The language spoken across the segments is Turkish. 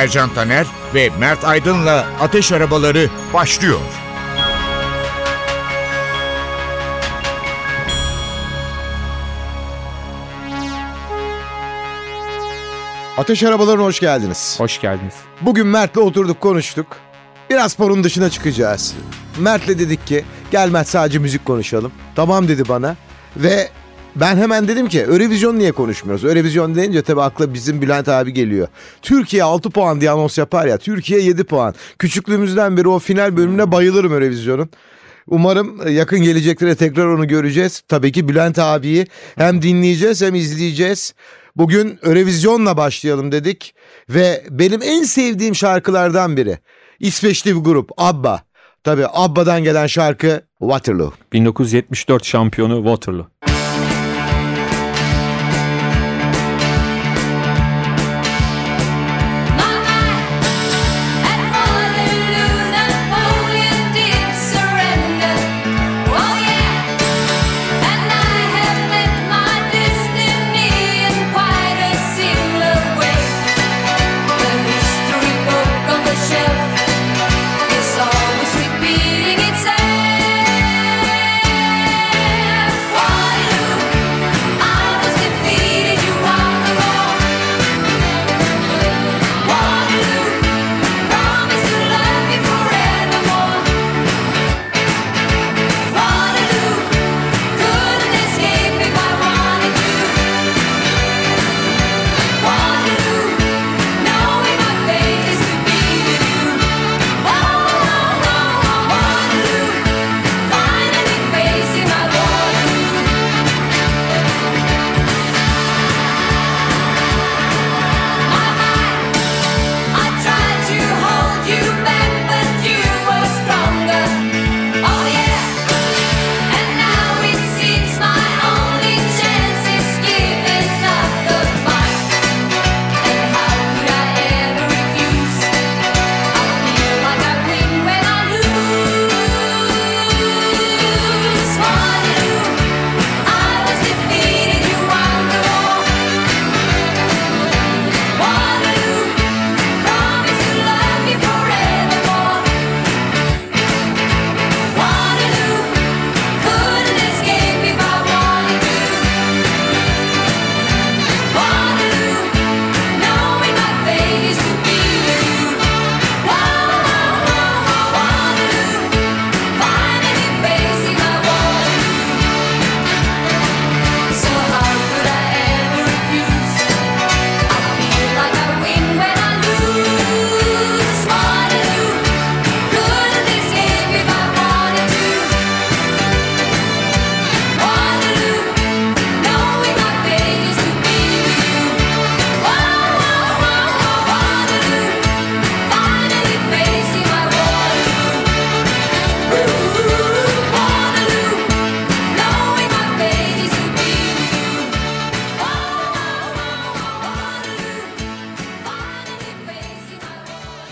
Ercan Taner ve Mert Aydın'la Ateş Arabaları başlıyor. Ateş Arabalarına hoş geldiniz. Hoş geldiniz. Bugün Mert'le oturduk konuştuk. Biraz sporun dışına çıkacağız. Mert'le dedik ki gel Mert sadece müzik konuşalım. Tamam dedi bana. Ve ben hemen dedim ki Örevizyon niye konuşmuyoruz? Örevizyon deyince tabii akla bizim Bülent abi geliyor. Türkiye 6 puan diye anons yapar ya. Türkiye 7 puan. Küçüklüğümüzden beri o final bölümüne bayılırım Örevizyon'un. Umarım yakın geleceklere tekrar onu göreceğiz. Tabii ki Bülent abiyi hem dinleyeceğiz hem izleyeceğiz. Bugün Örevizyon'la başlayalım dedik ve benim en sevdiğim şarkılardan biri. İsveçli bir grup ABBA. Tabii ABBA'dan gelen şarkı Waterloo. 1974 şampiyonu Waterloo.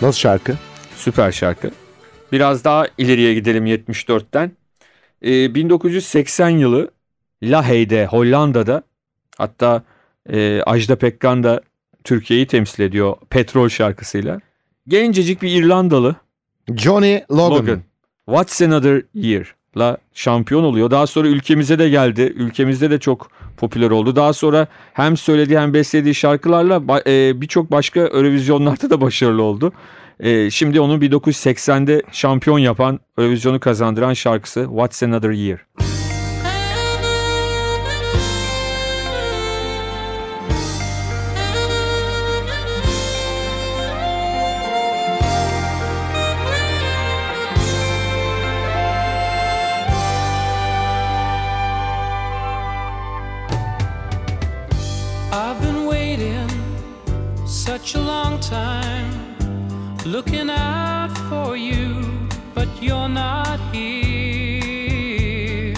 Nasıl şarkı? Süper şarkı. Biraz daha ileriye gidelim 74'ten. Ee, 1980 yılı Lahey'de Hollanda'da hatta e, Ajda Pekkan da Türkiye'yi temsil ediyor Petrol şarkısıyla. Gencecik bir İrlandalı Johnny Logan. Logan. What's Another Year la şampiyon oluyor. Daha sonra ülkemize de geldi. Ülkemizde de çok popüler oldu. Daha sonra hem söylediği hem beslediği şarkılarla e, birçok başka Eurovizyonlarda da başarılı oldu. E, şimdi onu 1980'de şampiyon yapan, Eurovizyonu kazandıran şarkısı What's Another Year. You're not here.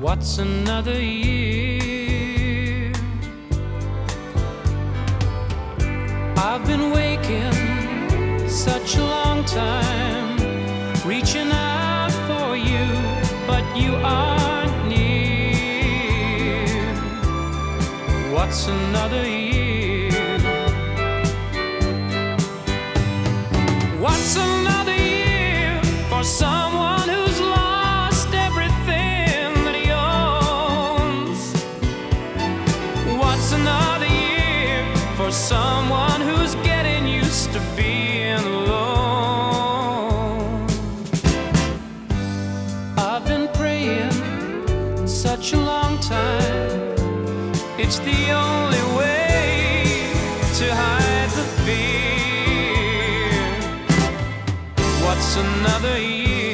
What's another year? I've been waking such a long time, reaching out for you, but you aren't near. What's another year? What's another year?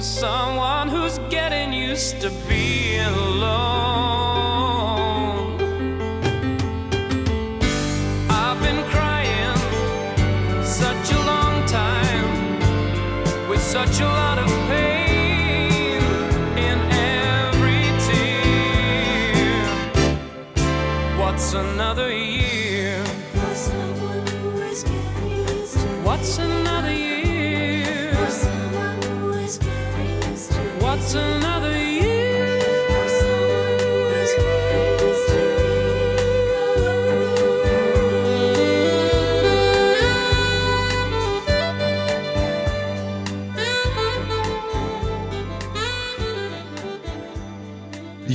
For someone who's getting used to being alone? I've been crying such a long time with such a lot of pain in every tear. What's another year? For someone who is getting used to What's another year?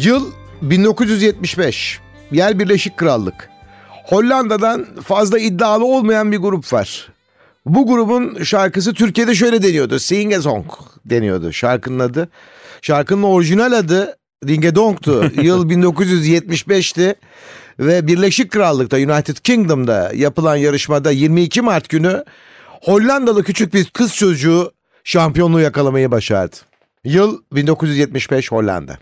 Yıl 1975. Yer Birleşik Krallık. Hollanda'dan fazla iddialı olmayan bir grup var. Bu grubun şarkısı Türkiye'de şöyle deniyordu. Sing a Song deniyordu şarkının adı. Şarkının orijinal adı Dingedong'tu. Yıl 1975'ti. Ve Birleşik Krallık'ta United Kingdom'da yapılan yarışmada 22 Mart günü Hollandalı küçük bir kız çocuğu şampiyonluğu yakalamayı başardı. Yıl 1975 Hollanda.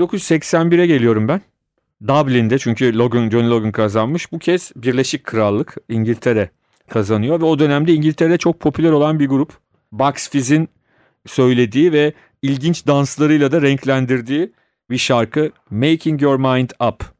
1981'e geliyorum ben. Dublin'de çünkü Logan, John Logan kazanmış. Bu kez Birleşik Krallık İngiltere kazanıyor ve o dönemde İngiltere'de çok popüler olan bir grup. Bucks Fizz'in söylediği ve ilginç danslarıyla da renklendirdiği bir şarkı Making Your Mind Up.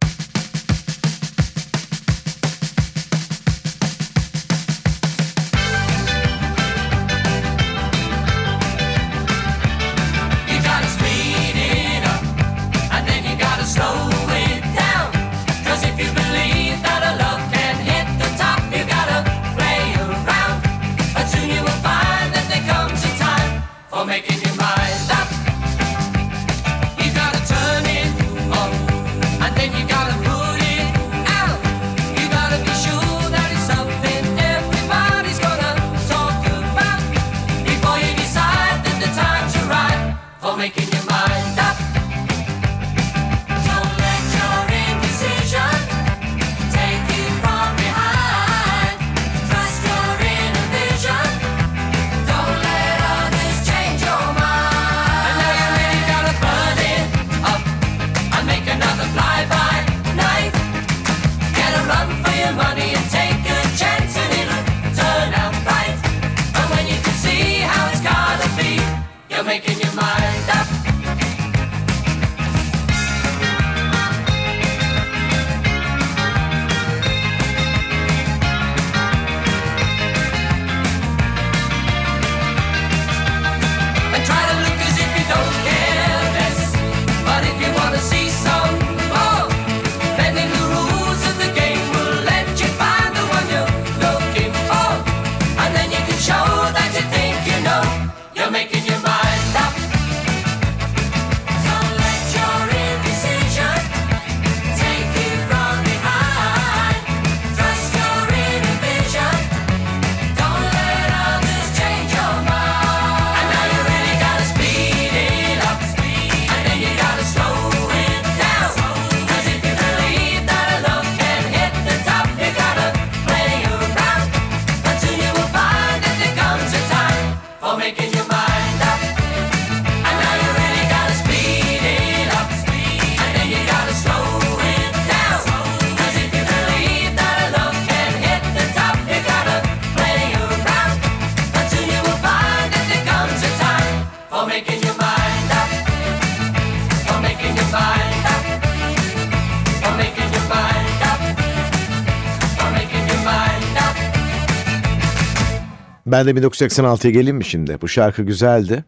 Ben de 1986'ya geleyim mi şimdi? Bu şarkı güzeldi.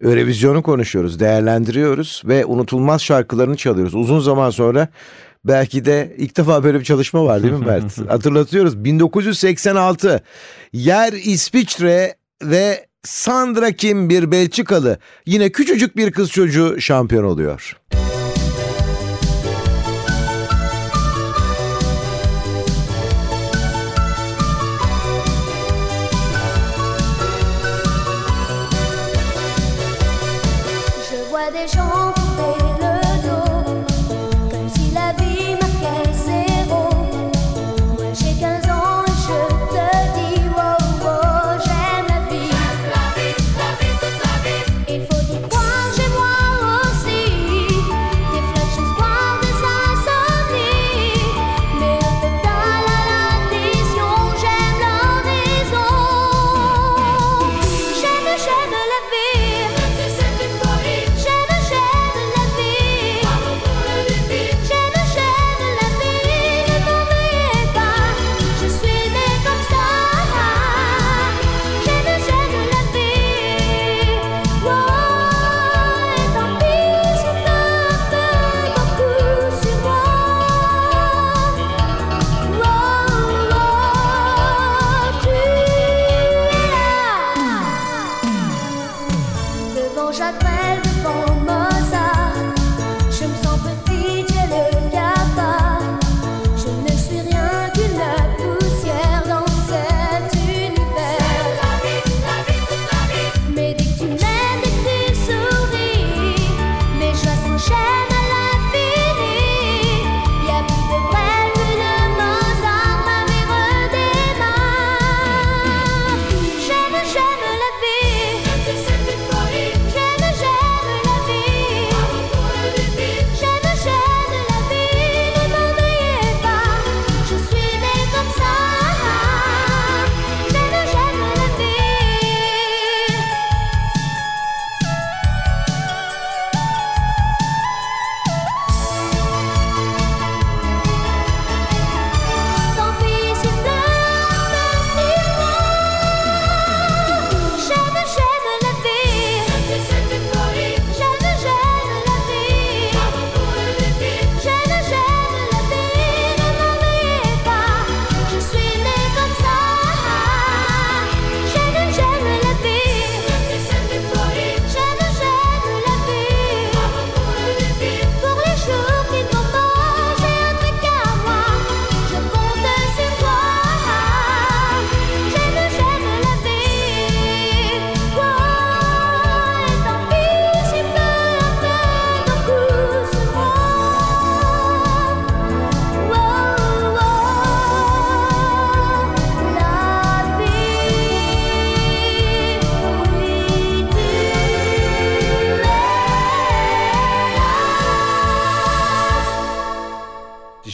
Eurovizyonu konuşuyoruz, değerlendiriyoruz ve unutulmaz şarkılarını çalıyoruz. Uzun zaman sonra belki de ilk defa böyle bir çalışma var değil mi Mert? Hatırlatıyoruz 1986 yer İsviçre ve Sandra Kim bir Belçikalı yine küçücük bir kız çocuğu şampiyon oluyor. Müzik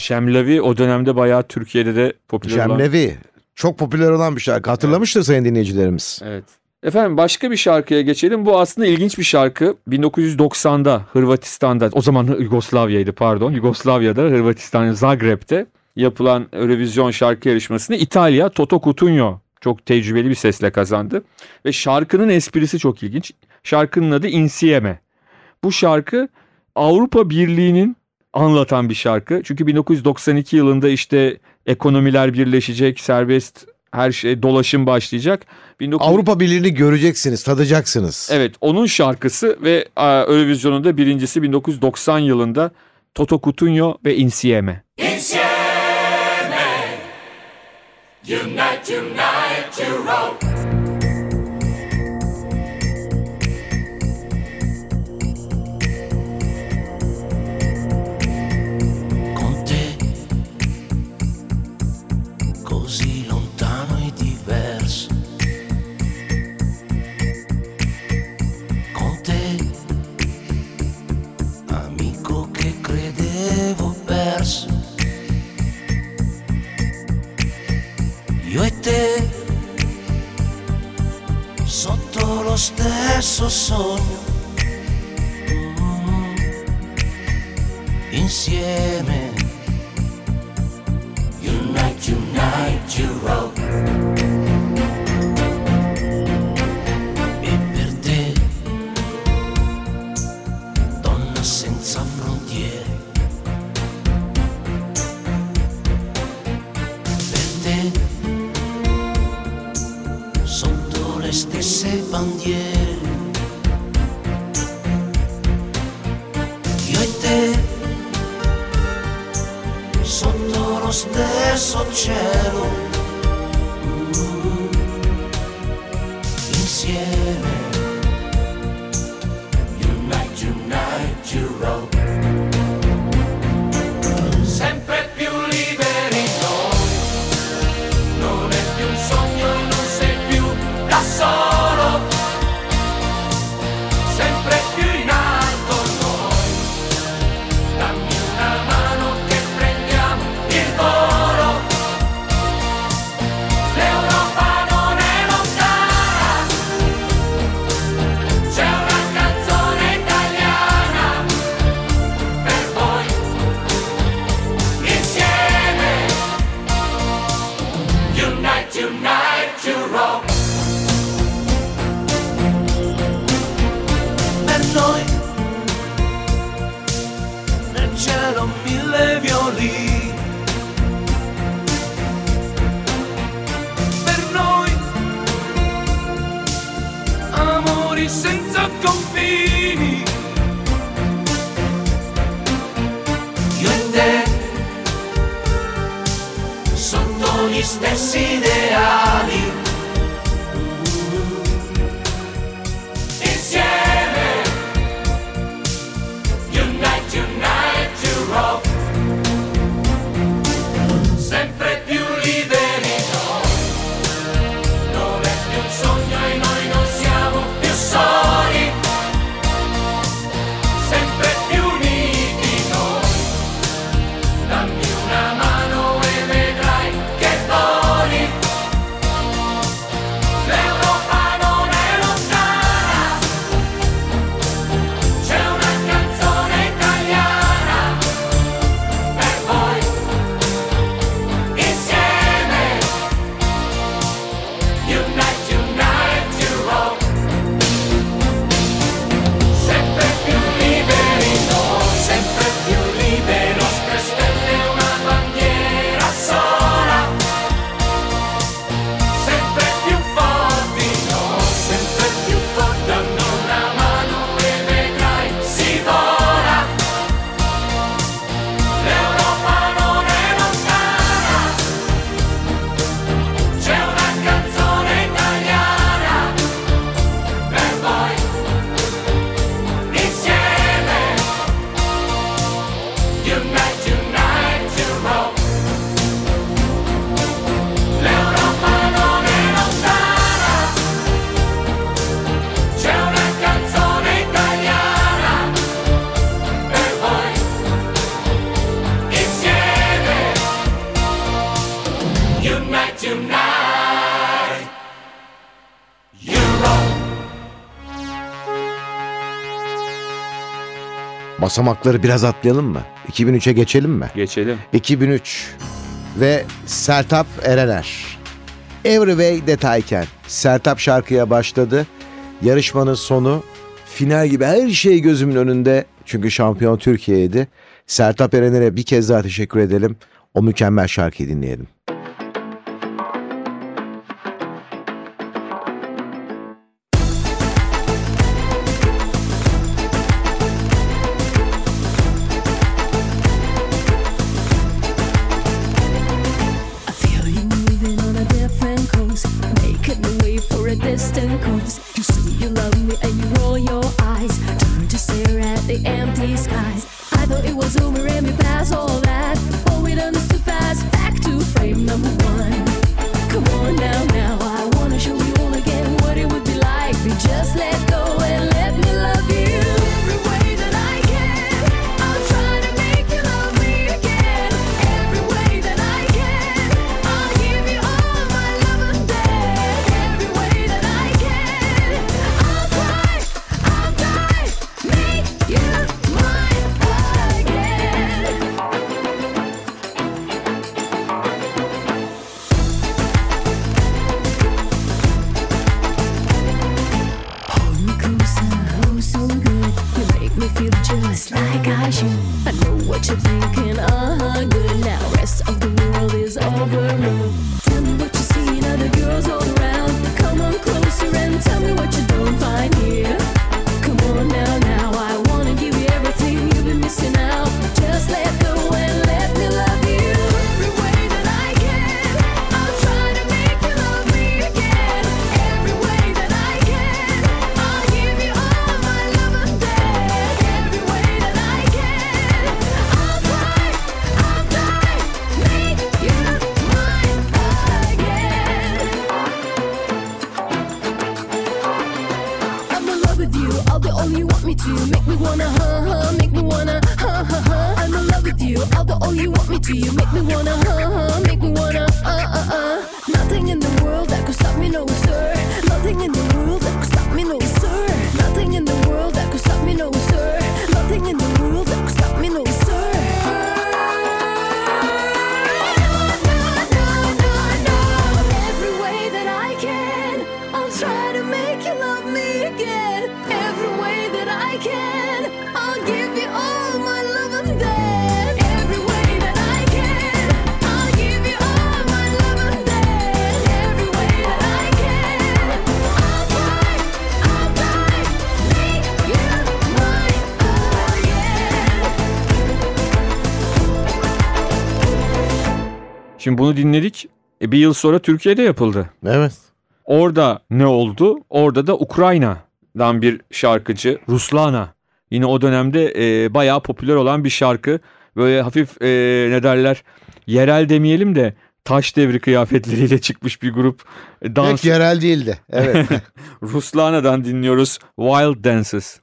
Şemlevi o dönemde bayağı Türkiye'de de popüler olan. Cemlevi. Çok popüler olan bir şarkı. Hatırlamıştır sayın dinleyicilerimiz. Evet. Efendim başka bir şarkıya geçelim. Bu aslında ilginç bir şarkı. 1990'da Hırvatistan'da, o zaman Yugoslavya'ydı pardon. Yugoslavya'da, Hırvatistan'ın Zagreb'te yapılan Eurovision şarkı yarışmasını İtalya Toto Cutugno çok tecrübeli bir sesle kazandı. Ve şarkının esprisi çok ilginç. Şarkının adı Insieme. Bu şarkı Avrupa Birliği'nin anlatan bir şarkı. Çünkü 1992 yılında işte ekonomiler birleşecek, serbest her şey dolaşım başlayacak. 19... Avrupa Birliği'ni göreceksiniz, tadacaksınız. Evet onun şarkısı ve Eurovision'un da birincisi 1990 yılında Toto Cutugno ve Insieme. con stesso sogno. Mm, insieme. Unite, unite, Europe. E 夜 You're Basamakları biraz atlayalım mı? 2003'e geçelim mi? Geçelim. 2003 ve Sertap Erener. Every Way detayken Sertap şarkıya başladı. Yarışmanın sonu final gibi her şey gözümün önünde. Çünkü şampiyon Türkiye'ydi. Sertap Erener'e bir kez daha teşekkür edelim. O mükemmel şarkıyı dinleyelim. echoes Tell me what you see in other girls all around. Come on closer and tell me what you do. Şimdi bunu dinledik. E, bir yıl sonra Türkiye'de yapıldı. Evet. Orada ne oldu? Orada da Ukrayna'dan bir şarkıcı Ruslana. Yine o dönemde e, bayağı popüler olan bir şarkı. Böyle hafif e, ne derler yerel demeyelim de taş devri kıyafetleriyle çıkmış bir grup. E, dans... Pek yerel değildi. Evet. Ruslana'dan dinliyoruz Wild Dances.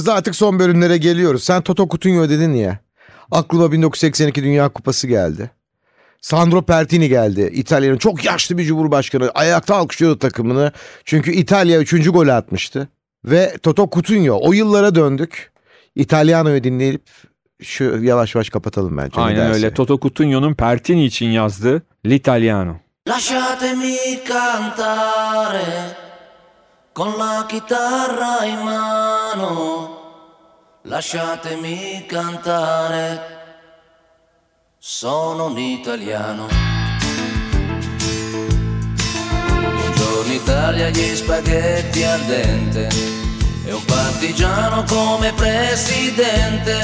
Programımızda artık son bölümlere geliyoruz. Sen Toto Coutinho dedin ya. Aklıma 1982 Dünya Kupası geldi. Sandro Pertini geldi. İtalya'nın çok yaşlı bir cumhurbaşkanı. Ayakta alkışlıyordu takımını. Çünkü İtalya 3. golü atmıştı. Ve Toto Coutinho. O yıllara döndük. İtalyano'yu dinleyip şu yavaş yavaş kapatalım bence. Ne Aynen öyle. Toto Cutugno'nun Pertini için yazdığı L'Italiano. Lasciatemi cantare con la chitarra in mano. Lasciatemi cantare. Sono un italiano. Buongiorno Italia, gli spaghetti al dente. E un partigiano come presidente.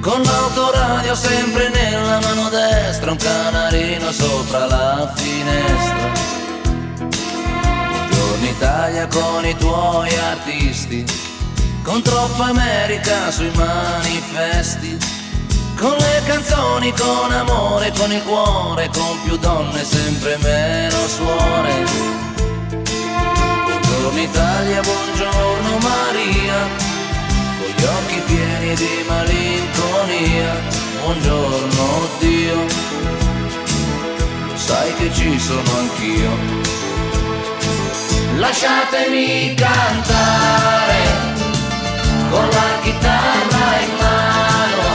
Con l'autoradio sempre nella mano destra, un canarino sopra la finestra. Italia con i tuoi artisti, con troppa America sui manifesti, con le canzoni, con amore, con il cuore, con più donne, sempre meno suore. Buongiorno Italia, buongiorno Maria, con gli occhi pieni di malinconia. Buongiorno Dio, lo sai che ci sono anch'io. Lasciatemi cantare con la chitarra in mano.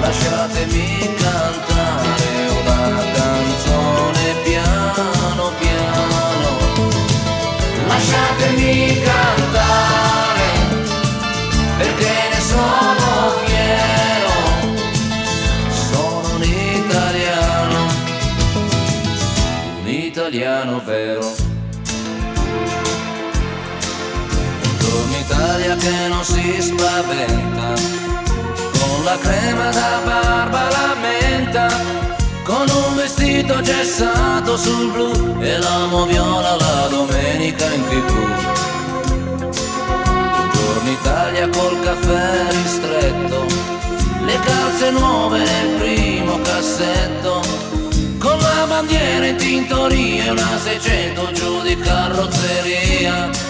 Lasciatemi cantare una canzone piano piano. Lasciatemi cantare perché ne sono fiero. Sono un italiano, un italiano vero. Che non si spaventa, con la crema da barba la menta, con un vestito gessato sul blu e l'amo viola la domenica in tv. Buongiorno Italia col caffè ristretto, le calze nuove nel primo cassetto, con la bandiera in tintoria una 600 giù di carrozzeria.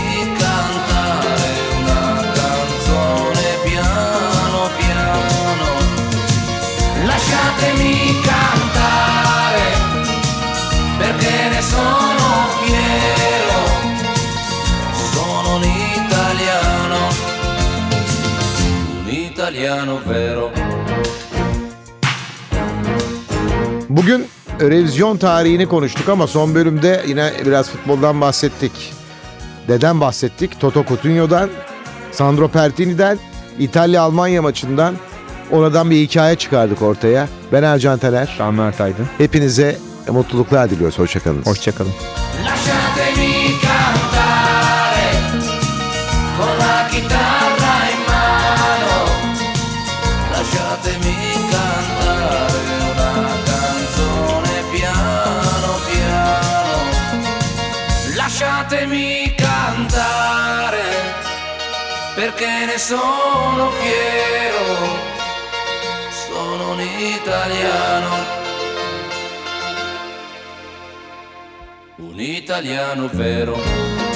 Lasciatemi cantare perché ne sono fiero. Sono un italiano, un italiano vero. Bugün revizyon tarihini konuştuk ama son bölümde yine biraz futboldan bahsettik. Neden bahsettik? Toto Coutinho'dan, Sandro Pertini'den, İtalya-Almanya maçından oradan bir hikaye çıkardık ortaya. Ben Ercan Taner. Ben Mert Aydın. Hepinize mutluluklar diliyoruz. Hoşçakalın. Hoşçakalın. Lasciatemi cantare con la chitarra in mano. Lasciatemi cantare una canzone piano piano. Lasciatemi cantare perché ne sono fiero. Italiano. un italiano vero.